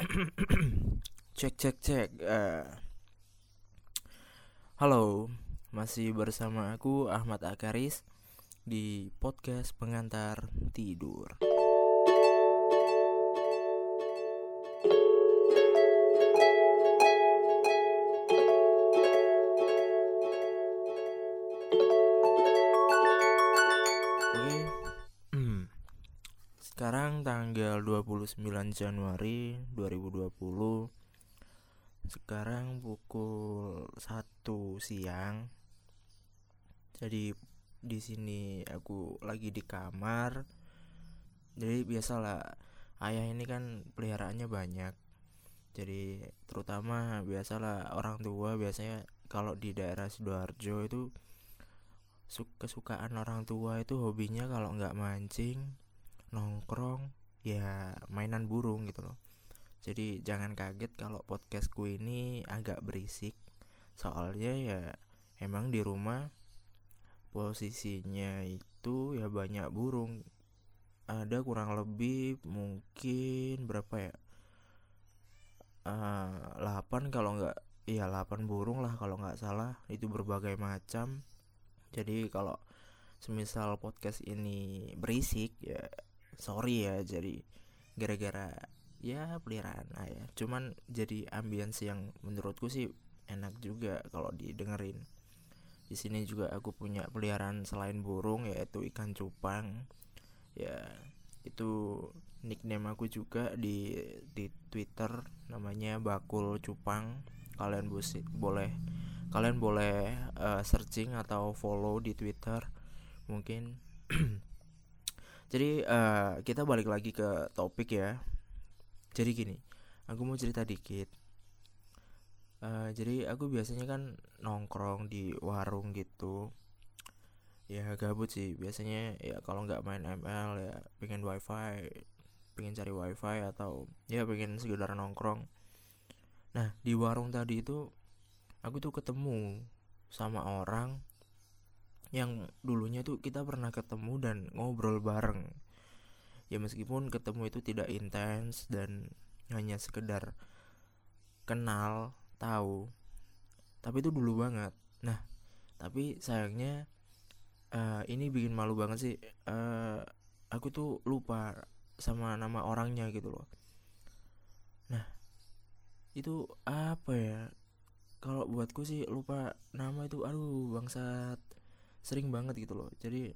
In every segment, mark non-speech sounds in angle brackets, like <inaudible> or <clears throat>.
<coughs> cek cek cek uh. halo masih bersama aku Ahmad Akaris di podcast pengantar tidur tanggal 29 Januari 2020 Sekarang pukul 1 siang. Jadi di sini aku lagi di kamar. Jadi biasalah ayah ini kan peliharaannya banyak. Jadi terutama biasalah orang tua biasanya kalau di daerah Sidoarjo itu kesukaan orang tua itu hobinya kalau nggak mancing nongkrong ya mainan burung gitu loh. Jadi jangan kaget kalau podcastku ini agak berisik. Soalnya ya emang di rumah posisinya itu ya banyak burung. Ada kurang lebih mungkin berapa ya? Uh, eh, 8 kalau nggak iya 8 burung lah kalau nggak salah. Itu berbagai macam. Jadi kalau semisal podcast ini berisik ya sorry ya jadi gara-gara ya peliharaan ayah cuman jadi ambience yang menurutku sih enak juga kalau didengerin. Di sini juga aku punya peliharaan selain burung yaitu ikan cupang. Ya itu nickname aku juga di di Twitter namanya bakul cupang. Kalian busi, boleh kalian boleh uh, searching atau follow di Twitter. Mungkin <clears throat> jadi uh, kita balik lagi ke topik ya. Jadi gini aku mau cerita dikit. Uh, jadi aku biasanya kan nongkrong di warung gitu. Ya gabut sih. Biasanya ya kalau nggak main ML ya pengen wifi pengen cari wifi atau ya pengen sekedar nongkrong. Nah di warung tadi itu aku tuh ketemu sama orang yang dulunya tuh kita pernah ketemu dan ngobrol bareng. Ya meskipun ketemu itu tidak intens dan hanya sekedar kenal tahu. Tapi itu dulu banget. Nah tapi sayangnya uh, ini bikin malu banget sih. Uh, aku tuh lupa sama nama orangnya gitu loh. Nah itu apa ya? Kalau buatku sih lupa nama itu aduh bangsat sering banget gitu loh. Jadi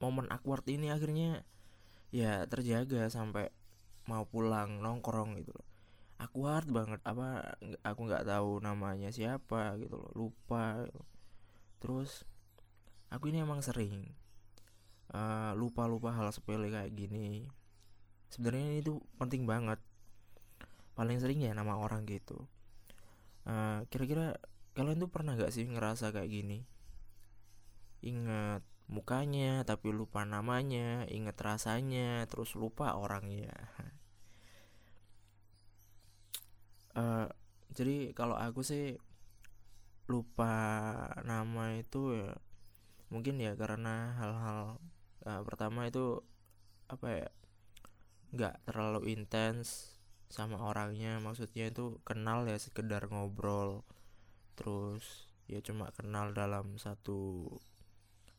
momen awkward ini akhirnya ya terjaga sampai mau pulang nongkrong gitu loh. Awkward banget apa aku nggak tahu namanya siapa gitu loh lupa. Terus aku ini emang sering uh, lupa-lupa hal sepele kayak gini. Sebenarnya itu penting banget. Paling sering ya nama orang gitu. Uh, kira-kira kalian tuh pernah gak sih ngerasa kayak gini ingat mukanya tapi lupa namanya inget rasanya terus lupa orangnya. Uh, <laughs> jadi kalau aku sih lupa nama itu ya mungkin ya karena hal-hal uh, pertama itu apa ya nggak terlalu intens sama orangnya. Maksudnya itu kenal ya sekedar ngobrol terus ya cuma kenal dalam satu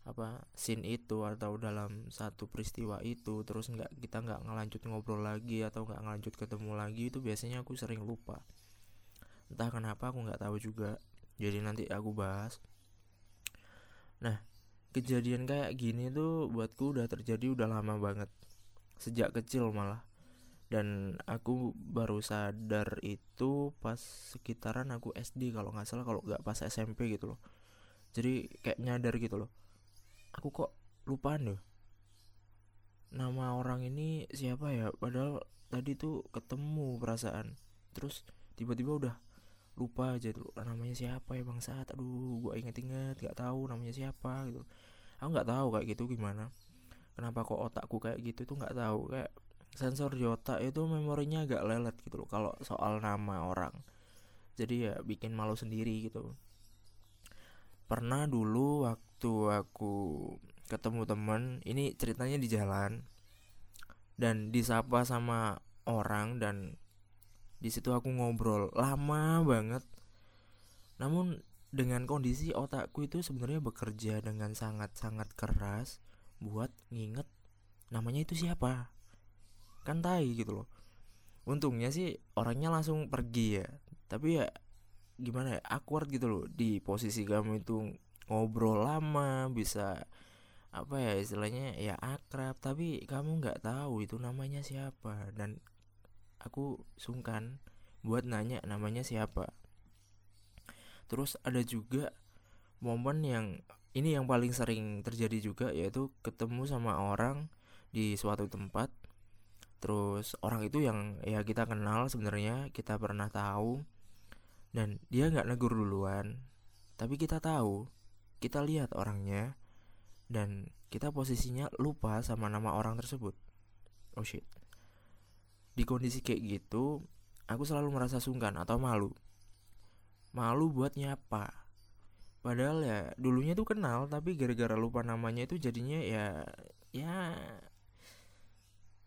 apa scene itu atau dalam satu peristiwa itu terus nggak kita nggak ngelanjut ngobrol lagi atau nggak ngelanjut ketemu lagi itu biasanya aku sering lupa. Entah kenapa aku nggak tahu juga. Jadi nanti aku bahas. Nah kejadian kayak gini tuh buatku udah terjadi udah lama banget. Sejak kecil malah. Dan aku baru sadar itu pas sekitaran aku SD kalau nggak salah kalau nggak pas SMP gitu loh. Jadi kayak nyadar gitu loh aku kok lupaan deh nama orang ini siapa ya? Padahal tadi tuh ketemu perasaan. Terus tiba-tiba udah lupa aja tuh namanya siapa ya bang saat aduh gua inget-inget nggak tahu namanya siapa gitu. Aku nggak tahu kayak gitu gimana. Kenapa kok otakku kayak gitu tuh nggak tahu. Kayak sensor di otak itu memorinya agak lelet gitu loh kalau soal nama orang. Jadi ya bikin malu sendiri gitu. Pernah dulu waktu waktu aku ketemu temen ini ceritanya di jalan. Dan disapa sama orang dan di situ aku ngobrol. Lama banget. Namun dengan kondisi otakku itu sebenarnya bekerja dengan sangat-sangat keras buat nginget namanya itu siapa. Kan tai gitu loh. Untungnya sih orangnya langsung pergi ya. Tapi ya gimana ya awkward gitu loh di posisi kamu itu ngobrol lama bisa apa ya istilahnya ya akrab. Tapi kamu nggak tahu itu namanya siapa. Dan aku sungkan buat nanya namanya siapa. Terus ada juga momen yang ini yang paling sering terjadi juga yaitu ketemu sama orang di suatu tempat. Terus orang itu yang ya kita kenal sebenarnya kita pernah tahu. Dan dia nggak negur duluan. Tapi kita tahu kita lihat orangnya dan kita posisinya lupa sama nama orang tersebut. Oh shit. Di kondisi kayak gitu aku selalu merasa sungkan atau malu. Malu buat nyapa. Padahal ya dulunya tuh kenal tapi gara-gara lupa namanya itu jadinya ya ya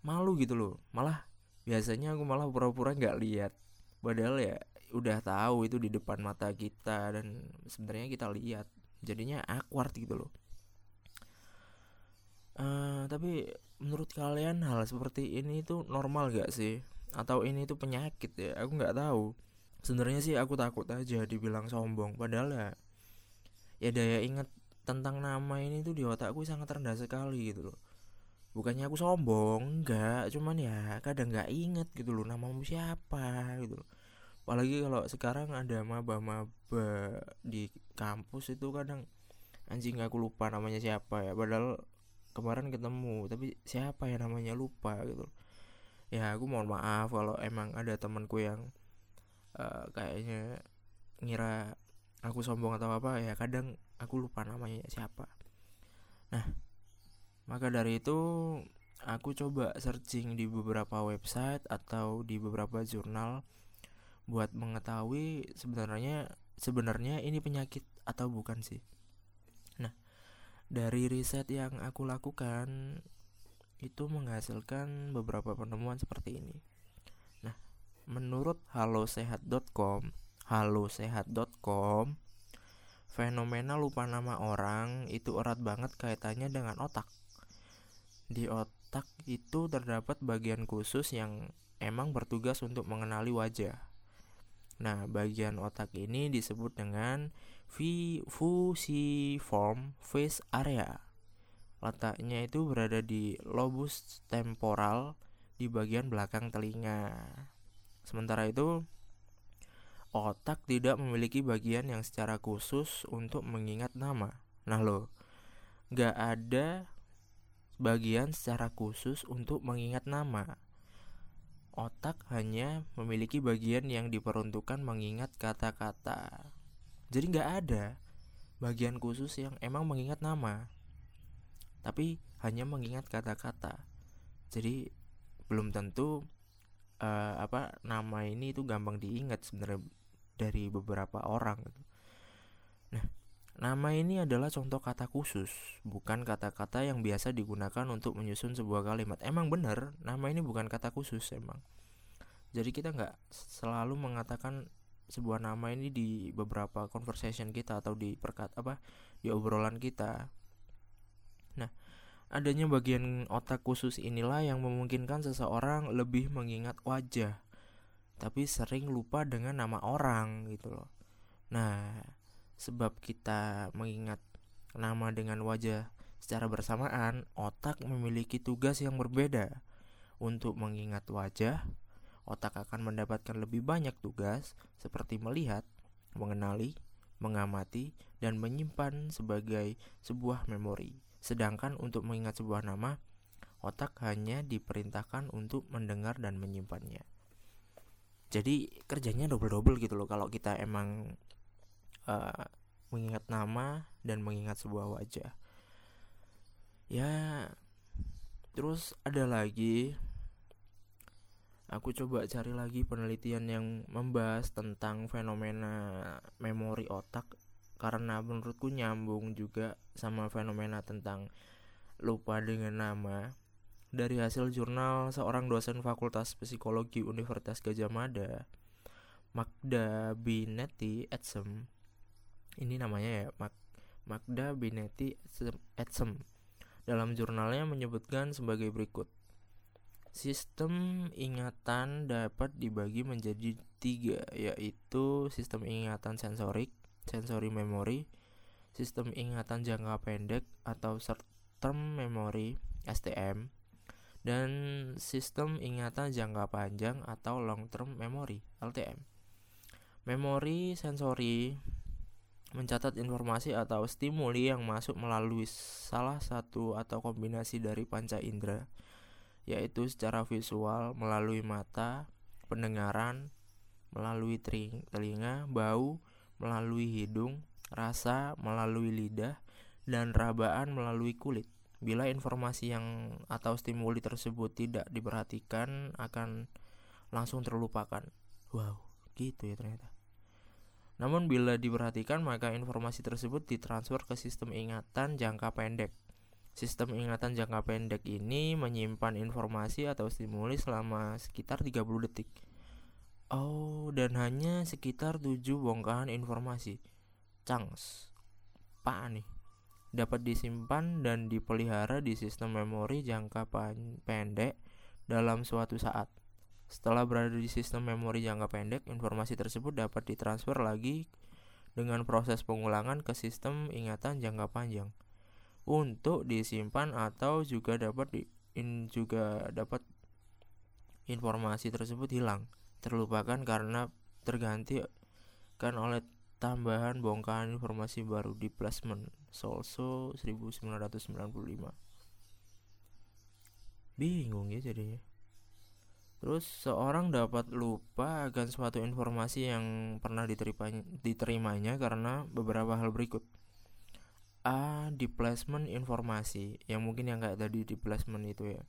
malu gitu loh. Malah biasanya aku malah pura-pura nggak -pura lihat. Padahal ya udah tahu itu di depan mata kita dan sebenarnya kita lihat jadinya awkward gitu loh. Uh, tapi menurut kalian hal seperti ini itu normal gak sih? Atau ini itu penyakit ya? Aku nggak tahu. Sebenarnya sih aku takut aja dibilang sombong. Padahal ya ya daya ingat tentang nama ini tuh di otakku sangat rendah sekali gitu loh. Bukannya aku sombong enggak cuman ya kadang nggak inget gitu loh namamu siapa gitu loh apalagi kalau sekarang ada maba-maba di kampus itu kadang anjing aku lupa namanya siapa ya. Padahal kemarin ketemu tapi siapa ya namanya? Lupa gitu. Ya aku mohon maaf kalau emang ada temanku yang uh, kayaknya ngira aku sombong atau apa ya kadang aku lupa namanya siapa. Nah maka dari itu aku coba searching di beberapa website atau di beberapa jurnal buat mengetahui sebenarnya sebenarnya ini penyakit atau bukan sih nah dari riset yang aku lakukan itu menghasilkan beberapa penemuan seperti ini Menurut halosehat.com, halosehat.com, fenomena lupa nama orang itu erat banget kaitannya dengan otak. Di otak itu terdapat bagian khusus yang emang bertugas untuk mengenali wajah. Nah, bagian otak ini disebut dengan fusiform face area. Letaknya itu berada di lobus temporal di bagian belakang telinga. Sementara itu, otak tidak memiliki bagian yang secara khusus untuk mengingat nama. Nah lo, gak ada bagian secara khusus untuk mengingat nama. Otak hanya memiliki bagian yang diperuntukkan mengingat kata-kata. Jadi gak ada bagian khusus yang emang mengingat nama. Tapi hanya mengingat kata-kata. Jadi belum tentu uh, apa nama ini itu gampang diingat sebenarnya dari beberapa orang gitu. Nah, nama ini adalah contoh kata khusus, bukan kata-kata yang biasa digunakan untuk menyusun sebuah kalimat. Emang benar, nama ini bukan kata khusus emang. Jadi kita nggak selalu mengatakan sebuah nama ini di beberapa conversation kita atau di perkat apa di obrolan kita. Nah, Adanya bagian otak khusus inilah yang memungkinkan seseorang lebih mengingat wajah, tapi sering lupa dengan nama orang gitu loh. Nah, sebab kita mengingat nama dengan wajah secara bersamaan, otak memiliki tugas yang berbeda. Untuk mengingat wajah, otak akan mendapatkan lebih banyak tugas seperti melihat, mengenali, mengamati, dan menyimpan sebagai sebuah memori. Sedangkan untuk mengingat sebuah nama, otak hanya diperintahkan untuk mendengar dan menyimpannya. Jadi kerjanya double-double gitu loh kalau kita emang uh, mengingat nama dan mengingat sebuah wajah. Ya, terus ada lagi aku coba cari lagi penelitian yang membahas tentang fenomena memori otak karena menurutku nyambung juga sama fenomena tentang lupa dengan nama dari hasil jurnal seorang dosen Fakultas Psikologi Universitas Gajah Mada, Magda Binetti Edsem. Ini namanya ya, Mag Magda Binetti Edsem. Dalam jurnalnya menyebutkan sebagai berikut. Sistem ingatan dapat dibagi menjadi tiga, yaitu sistem ingatan sensorik, sensory memory, sistem ingatan jangka pendek atau short term memory, STM, dan sistem ingatan jangka panjang atau long term memory LTM. Memori sensori mencatat informasi atau stimuli yang masuk melalui salah satu atau kombinasi dari panca indera yaitu secara visual melalui mata, pendengaran, melalui telinga, bau, melalui hidung, rasa melalui lidah, dan rabaan melalui kulit. Bila informasi yang atau stimuli tersebut tidak diperhatikan akan langsung terlupakan. Wow, gitu ya ternyata. Namun bila diperhatikan maka informasi tersebut ditransfer ke sistem ingatan jangka pendek. Sistem ingatan jangka pendek ini menyimpan informasi atau stimuli selama sekitar 30 detik. Oh, dan hanya sekitar 7 bongkahan informasi. Cangs. Pak nih? dapat disimpan dan dipelihara di sistem memori jangka pendek dalam suatu saat. Setelah berada di sistem memori jangka pendek, informasi tersebut dapat ditransfer lagi dengan proses pengulangan ke sistem ingatan jangka panjang. Untuk disimpan atau juga dapat di, in, juga dapat informasi tersebut hilang, terlupakan karena terganti kan oleh tambahan bongkahan informasi baru di placement Solso 1995 bingung ya jadinya terus seorang dapat lupa akan suatu informasi yang pernah diterimanya, diterimanya karena beberapa hal berikut A. Di placement informasi yang mungkin yang kayak tadi di placement itu ya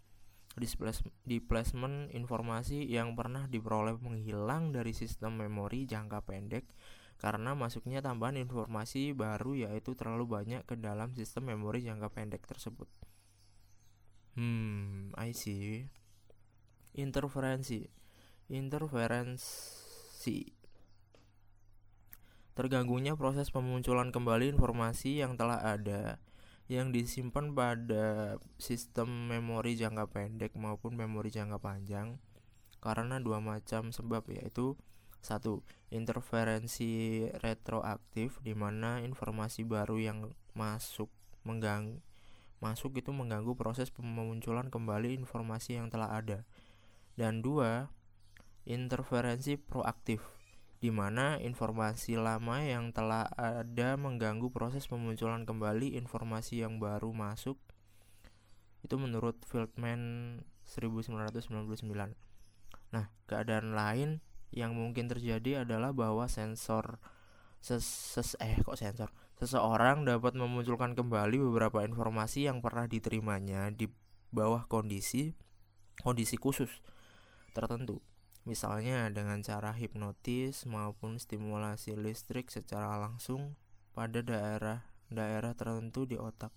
di placement informasi yang pernah diperoleh menghilang dari sistem memori jangka pendek karena masuknya tambahan informasi baru yaitu terlalu banyak ke dalam sistem memori jangka pendek tersebut. Hmm, I see. Interferensi. Interferensi. Terganggunya proses pemunculan kembali informasi yang telah ada yang disimpan pada sistem memori jangka pendek maupun memori jangka panjang karena dua macam sebab yaitu satu, interferensi retroaktif di mana informasi baru yang masuk mengganggu masuk itu mengganggu proses pemunculan kembali informasi yang telah ada. Dan dua, interferensi proaktif di mana informasi lama yang telah ada mengganggu proses pemunculan kembali informasi yang baru masuk itu menurut Fieldman 1999. Nah, keadaan lain yang mungkin terjadi adalah bahwa sensor ses, ses eh kok sensor seseorang dapat memunculkan kembali beberapa informasi yang pernah diterimanya di bawah kondisi kondisi khusus tertentu. Misalnya dengan cara hipnotis maupun stimulasi listrik secara langsung pada daerah daerah tertentu di otak.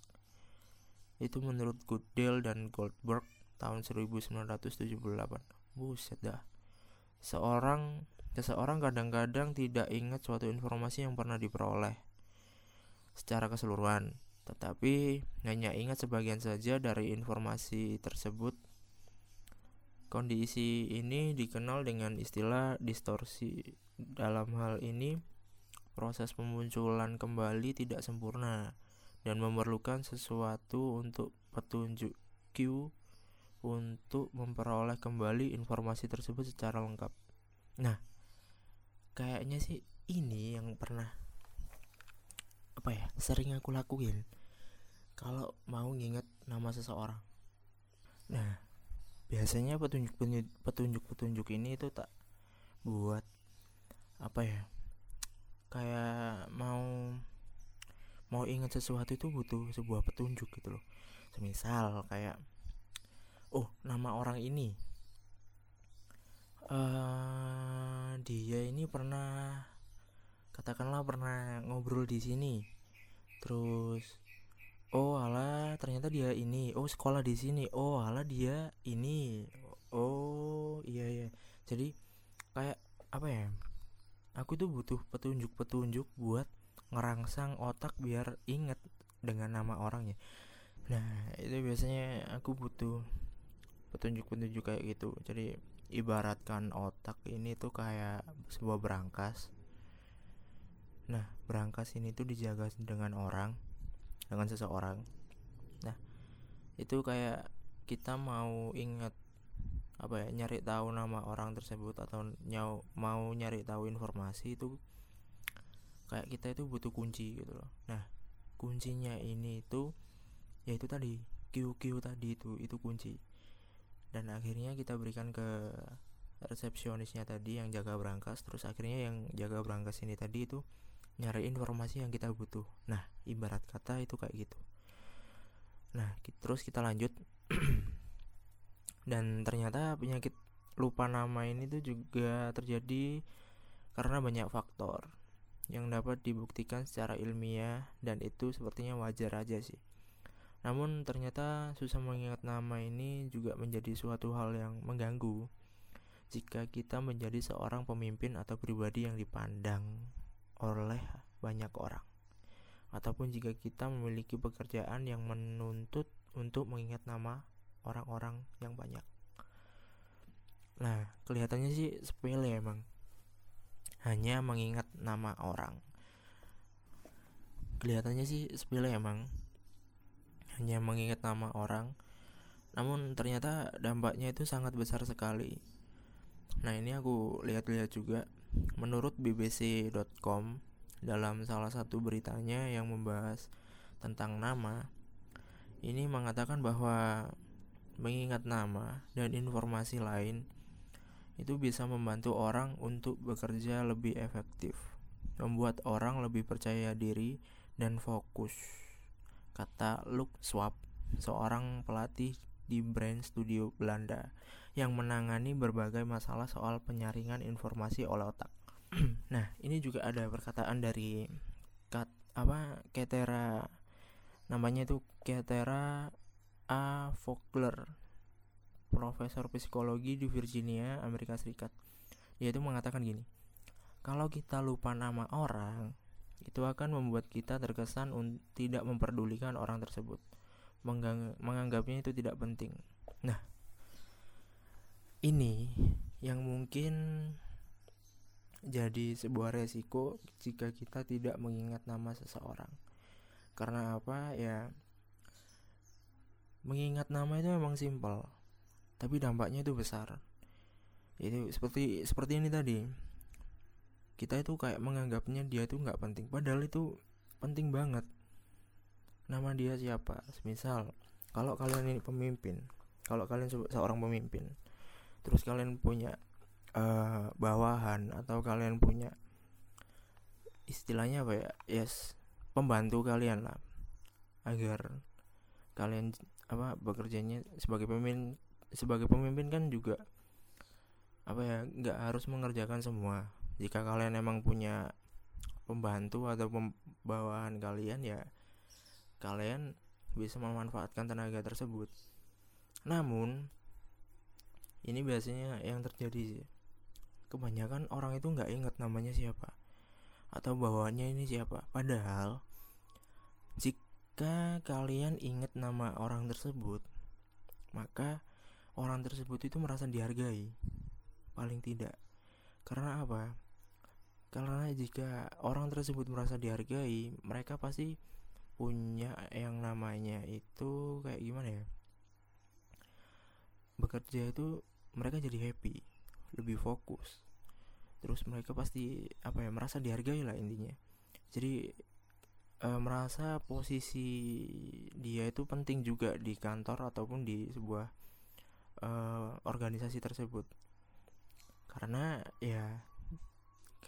Itu menurut Goodell dan Goldberg tahun 1978 buset dah. Seorang seseorang kadang-kadang tidak ingat suatu informasi yang pernah diperoleh secara keseluruhan, tetapi hanya ingat sebagian saja dari informasi tersebut. Kondisi ini dikenal dengan istilah distorsi. Dalam hal ini, proses pemunculan kembali tidak sempurna dan memerlukan sesuatu untuk petunjuk Q untuk memperoleh kembali informasi tersebut secara lengkap. Nah, kayaknya sih ini yang pernah apa ya sering aku lakuin kalau mau nginget nama seseorang. Nah, biasanya petunjuk petunjuk petunjuk ini itu tak buat apa ya kayak mau mau ingat sesuatu itu butuh sebuah petunjuk gitu loh. Semisal kayak oh nama orang ini uh, dia ini pernah katakanlah pernah ngobrol di sini terus oh alah ternyata dia ini. Oh sekolah di sini. Oh alah dia ini. Oh iya iya. Jadi kayak apa ya aku tuh butuh petunjuk-petunjuk buat ngerangsang otak biar inget dengan nama orangnya nah itu biasanya aku butuh petunjuk-petunjuk kayak gitu. Jadi ibaratkan otak ini tuh kayak sebuah berangkas. Nah berangkas ini tuh dijaga dengan orang dengan seseorang. Nah itu kayak kita mau ingat apa ya nyari tahu nama orang tersebut atau nyau mau nyari tahu informasi itu kayak kita itu butuh kunci gitu loh. Nah kuncinya ini itu yaitu tadi QQ tadi itu itu kunci. Dan akhirnya kita berikan ke resepsionisnya tadi yang jaga berangkas terus akhirnya yang jaga berangkas ini tadi itu nyari informasi yang kita butuh. Nah ibarat kata itu kayak gitu. Nah terus kita lanjut. <clears throat> Dan ternyata penyakit lupa nama ini tuh juga terjadi karena banyak faktor yang dapat dibuktikan secara ilmiah dan itu sepertinya wajar aja sih. Namun ternyata susah mengingat nama ini juga menjadi suatu hal yang mengganggu jika kita menjadi seorang pemimpin atau pribadi yang dipandang oleh banyak orang ataupun jika kita memiliki pekerjaan yang menuntut untuk mengingat nama orang-orang yang banyak. Nah, kelihatannya sih sepele emang. Hanya mengingat nama orang. Kelihatannya sih sepele emang. Hanya mengingat nama orang. Namun ternyata dampaknya itu sangat besar sekali. Nah, ini aku lihat-lihat juga menurut bbc.com dalam salah satu beritanya yang membahas tentang nama ini mengatakan bahwa mengingat nama dan informasi lain itu bisa membantu orang untuk bekerja lebih efektif, membuat orang lebih percaya diri dan fokus. Kata Luke Swap, seorang pelatih di Brain Studio Belanda yang menangani berbagai masalah soal penyaringan informasi oleh otak. <clears throat> nah, ini juga ada perkataan dari kat apa Ketera namanya itu Ketera A. Vogler, profesor psikologi di Virginia, Amerika Serikat. Yaitu mengatakan gini, kalau kita lupa nama orang, itu akan membuat kita terkesan tidak memperdulikan orang tersebut, menganggapnya itu tidak penting. Nah, ini yang mungkin jadi sebuah resiko jika kita tidak mengingat nama seseorang. Karena apa? Ya, mengingat nama itu memang simpel tapi dampaknya itu besar itu seperti seperti ini tadi kita itu kayak menganggapnya dia itu nggak penting padahal itu penting banget nama dia siapa? Misal kalau kalian ini pemimpin kalau kalian seorang pemimpin terus kalian punya uh, bawahan atau kalian punya istilahnya apa ya? Yes pembantu kalian lah. Agar kalian apa bekerjanya sebagai pemimpin sebagai pemimpin kan juga apa ya nggak harus mengerjakan semua. Jika kalian emang punya pembantu atau pembawaan kalian ya kalian bisa memanfaatkan tenaga tersebut namun ini biasanya yang terjadi kebanyakan orang itu nggak ingat namanya siapa atau bawaannya ini siapa padahal jika kalian ingat nama orang tersebut, maka orang tersebut itu merasa dihargai. Paling tidak. Karena apa? Karena jika orang tersebut merasa dihargai, mereka pasti punya yang namanya itu kayak gimana ya? Bekerja itu mereka jadi happy, lebih fokus. Terus mereka pasti apa ya merasa dihargai lah intinya. Jadi e, merasa posisi dia itu penting juga di kantor ataupun di sebuah e, organisasi tersebut karena ya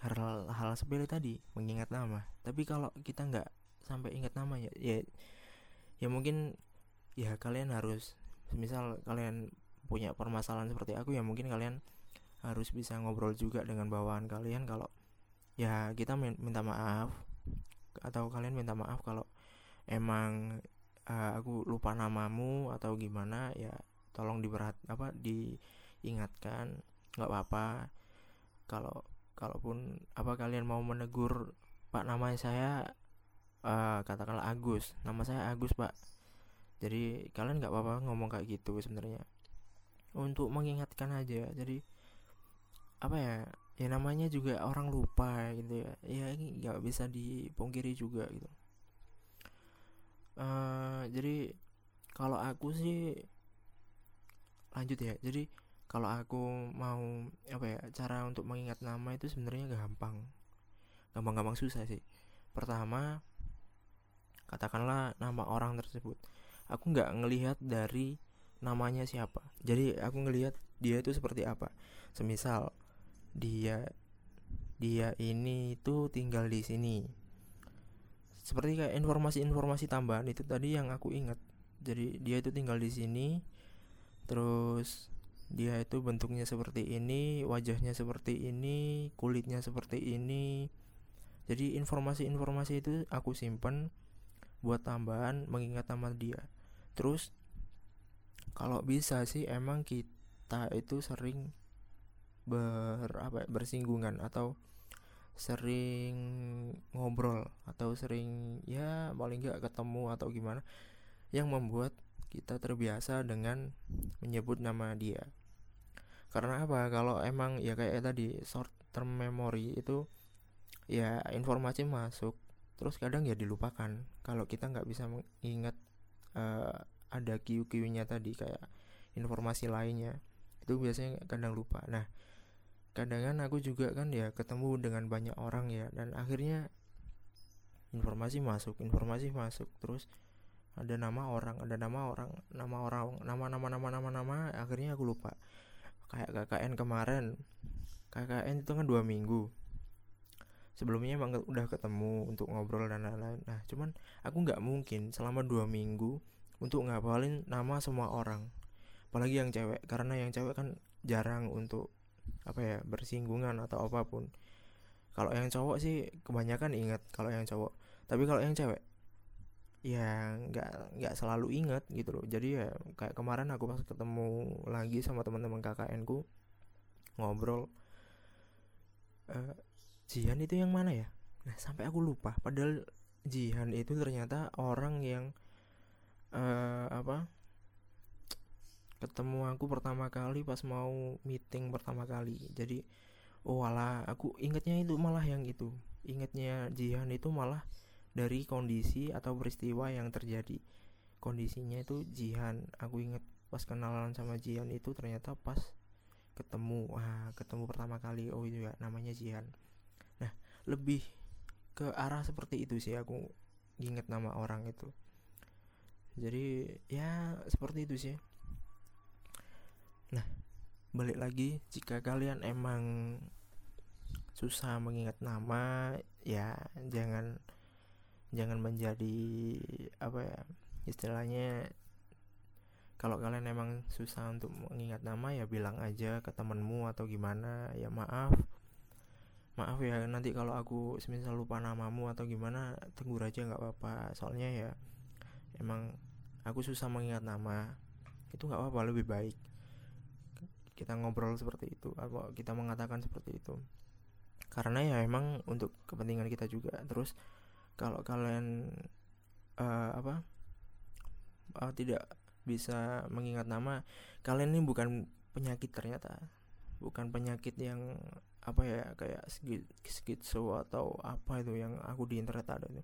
hal hal sepele tadi mengingat nama tapi kalau kita nggak sampai ingat nama ya ya ya mungkin ya kalian harus misal kalian punya permasalahan seperti aku ya mungkin kalian harus bisa ngobrol juga dengan bawahan kalian kalau ya kita minta maaf atau kalian minta maaf kalau emang uh, aku lupa namamu atau gimana ya tolong diberat apa diingatkan nggak apa-apa. Kalau kalaupun apa kalian mau menegur pak namanya saya uh, katakanlah Agus. Nama saya Agus pak. Jadi kalian nggak apa-apa ngomong kayak gitu sebenarnya. Untuk mengingatkan aja jadi apa ya ya namanya juga orang lupa gitu ya. Ya ini nggak bisa dipungkiri juga gitu. Uh, jadi kalau aku sih lanjut ya. Jadi kalau aku mau apa ya cara untuk mengingat nama itu sebenarnya gampang. Gampang-gampang susah sih. Pertama katakanlah nama orang tersebut. Aku nggak ngelihat dari namanya siapa. Jadi aku ngelihat dia itu seperti apa. Semisal dia dia ini itu tinggal di sini. Seperti kayak informasi-informasi tambahan itu tadi yang aku ingat. Jadi dia itu tinggal di sini terus dia itu bentuknya seperti ini wajahnya seperti ini kulitnya seperti ini. Jadi informasi-informasi itu aku simpan buat tambahan mengingat nama dia. Terus kalau bisa sih emang kita itu sering ber apa ya, bersinggungan atau sering ngobrol atau sering ya paling nggak ketemu atau gimana yang membuat kita terbiasa dengan menyebut nama dia. Karena apa? Kalau emang ya kayak tadi short term memory itu ya informasi masuk terus kadang ya dilupakan. Kalau kita nggak bisa mengingat uh, ada QQ nya tadi kayak informasi lainnya itu biasanya kadang lupa. Nah kadang kan aku juga kan ya ketemu dengan banyak orang ya dan akhirnya informasi masuk informasi masuk. Terus ada nama orang ada nama orang nama orang nama nama nama nama nama akhirnya aku lupa. Kayak KKN kemarin. KKN itu kan dua minggu sebelumnya emang udah ketemu untuk ngobrol dan lain-lain. Nah cuman aku nggak mungkin selama dua minggu untuk ngapalin nama semua orang. Apalagi yang cewek karena yang cewek kan jarang untuk apa ya bersinggungan atau apa pun. Kalau yang cowok sih kebanyakan ingat kalau yang cowok. Tapi kalau yang cewek ya nggak nggak selalu ingat gitu loh. Jadi ya kayak kemarin aku pas ketemu lagi sama teman-teman KKN ku ngobrol uh, Jihan itu yang mana ya? Nah sampai aku lupa. Padahal Jihan itu ternyata orang yang uh, apa? Ketemu aku pertama kali pas mau meeting pertama kali. Jadi oh alah aku ingatnya itu malah yang itu. Ingatnya Jihan itu malah dari kondisi atau peristiwa yang terjadi. Kondisinya itu Jihan. Aku inget pas kenalan sama Jihan itu ternyata pas ketemu. Wah ketemu pertama kali. Oh itu ya namanya Jihan lebih ke arah seperti itu sih aku inget nama orang itu. Jadi ya seperti itu sih. Nah balik lagi jika kalian emang susah mengingat nama ya jangan jangan menjadi apa ya istilahnya kalau kalian emang susah untuk mengingat nama ya bilang aja ke temenmu atau gimana ya maaf maaf ya nanti kalau aku semisal lupa namamu atau gimana tegur aja nggak apa-apa. Soalnya ya emang aku susah mengingat nama. Itu nggak apa-apa lebih baik. Kita ngobrol seperti itu atau kita mengatakan seperti itu. Karena ya emang untuk kepentingan kita juga. Terus kalau kalian uh, apa uh, tidak bisa mengingat nama kalian ini bukan penyakit ternyata. Bukan penyakit yang apa ya kayak skitso atau apa itu yang aku di internet ada itu.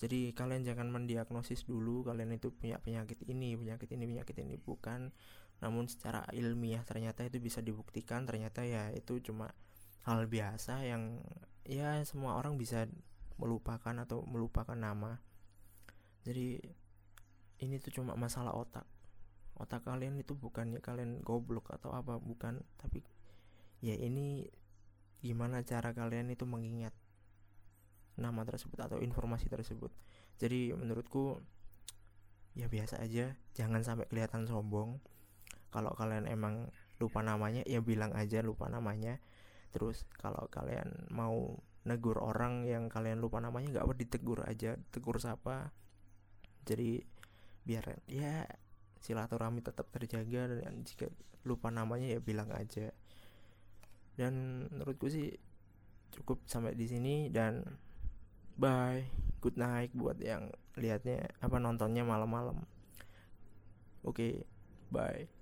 Jadi kalian jangan mendiagnosis dulu kalian itu punya penyakit ini penyakit ini penyakit ini. Bukan namun secara ilmiah ternyata itu bisa dibuktikan. Ternyata ya itu cuma hal biasa yang ya semua orang bisa melupakan atau melupakan nama. Jadi ini tuh cuma masalah otak. Otak kalian itu bukannya kalian goblok atau apa bukan. Tapi ya ini gimana cara kalian itu mengingat nama tersebut atau informasi tersebut? Jadi menurutku ya biasa aja. Jangan sampai kelihatan sombong. Kalau kalian emang lupa namanya ya bilang aja lupa namanya. Terus kalau kalian mau negur orang yang kalian lupa namanya nggak apa ditegur aja. Tegur siapa? Jadi biar ya silaturahmi tetap terjaga. Dan jika lupa namanya ya bilang aja dan menurutku sih cukup sampai di sini dan bye. Good night buat yang lihatnya apa nontonnya malam-malam. Oke okay, bye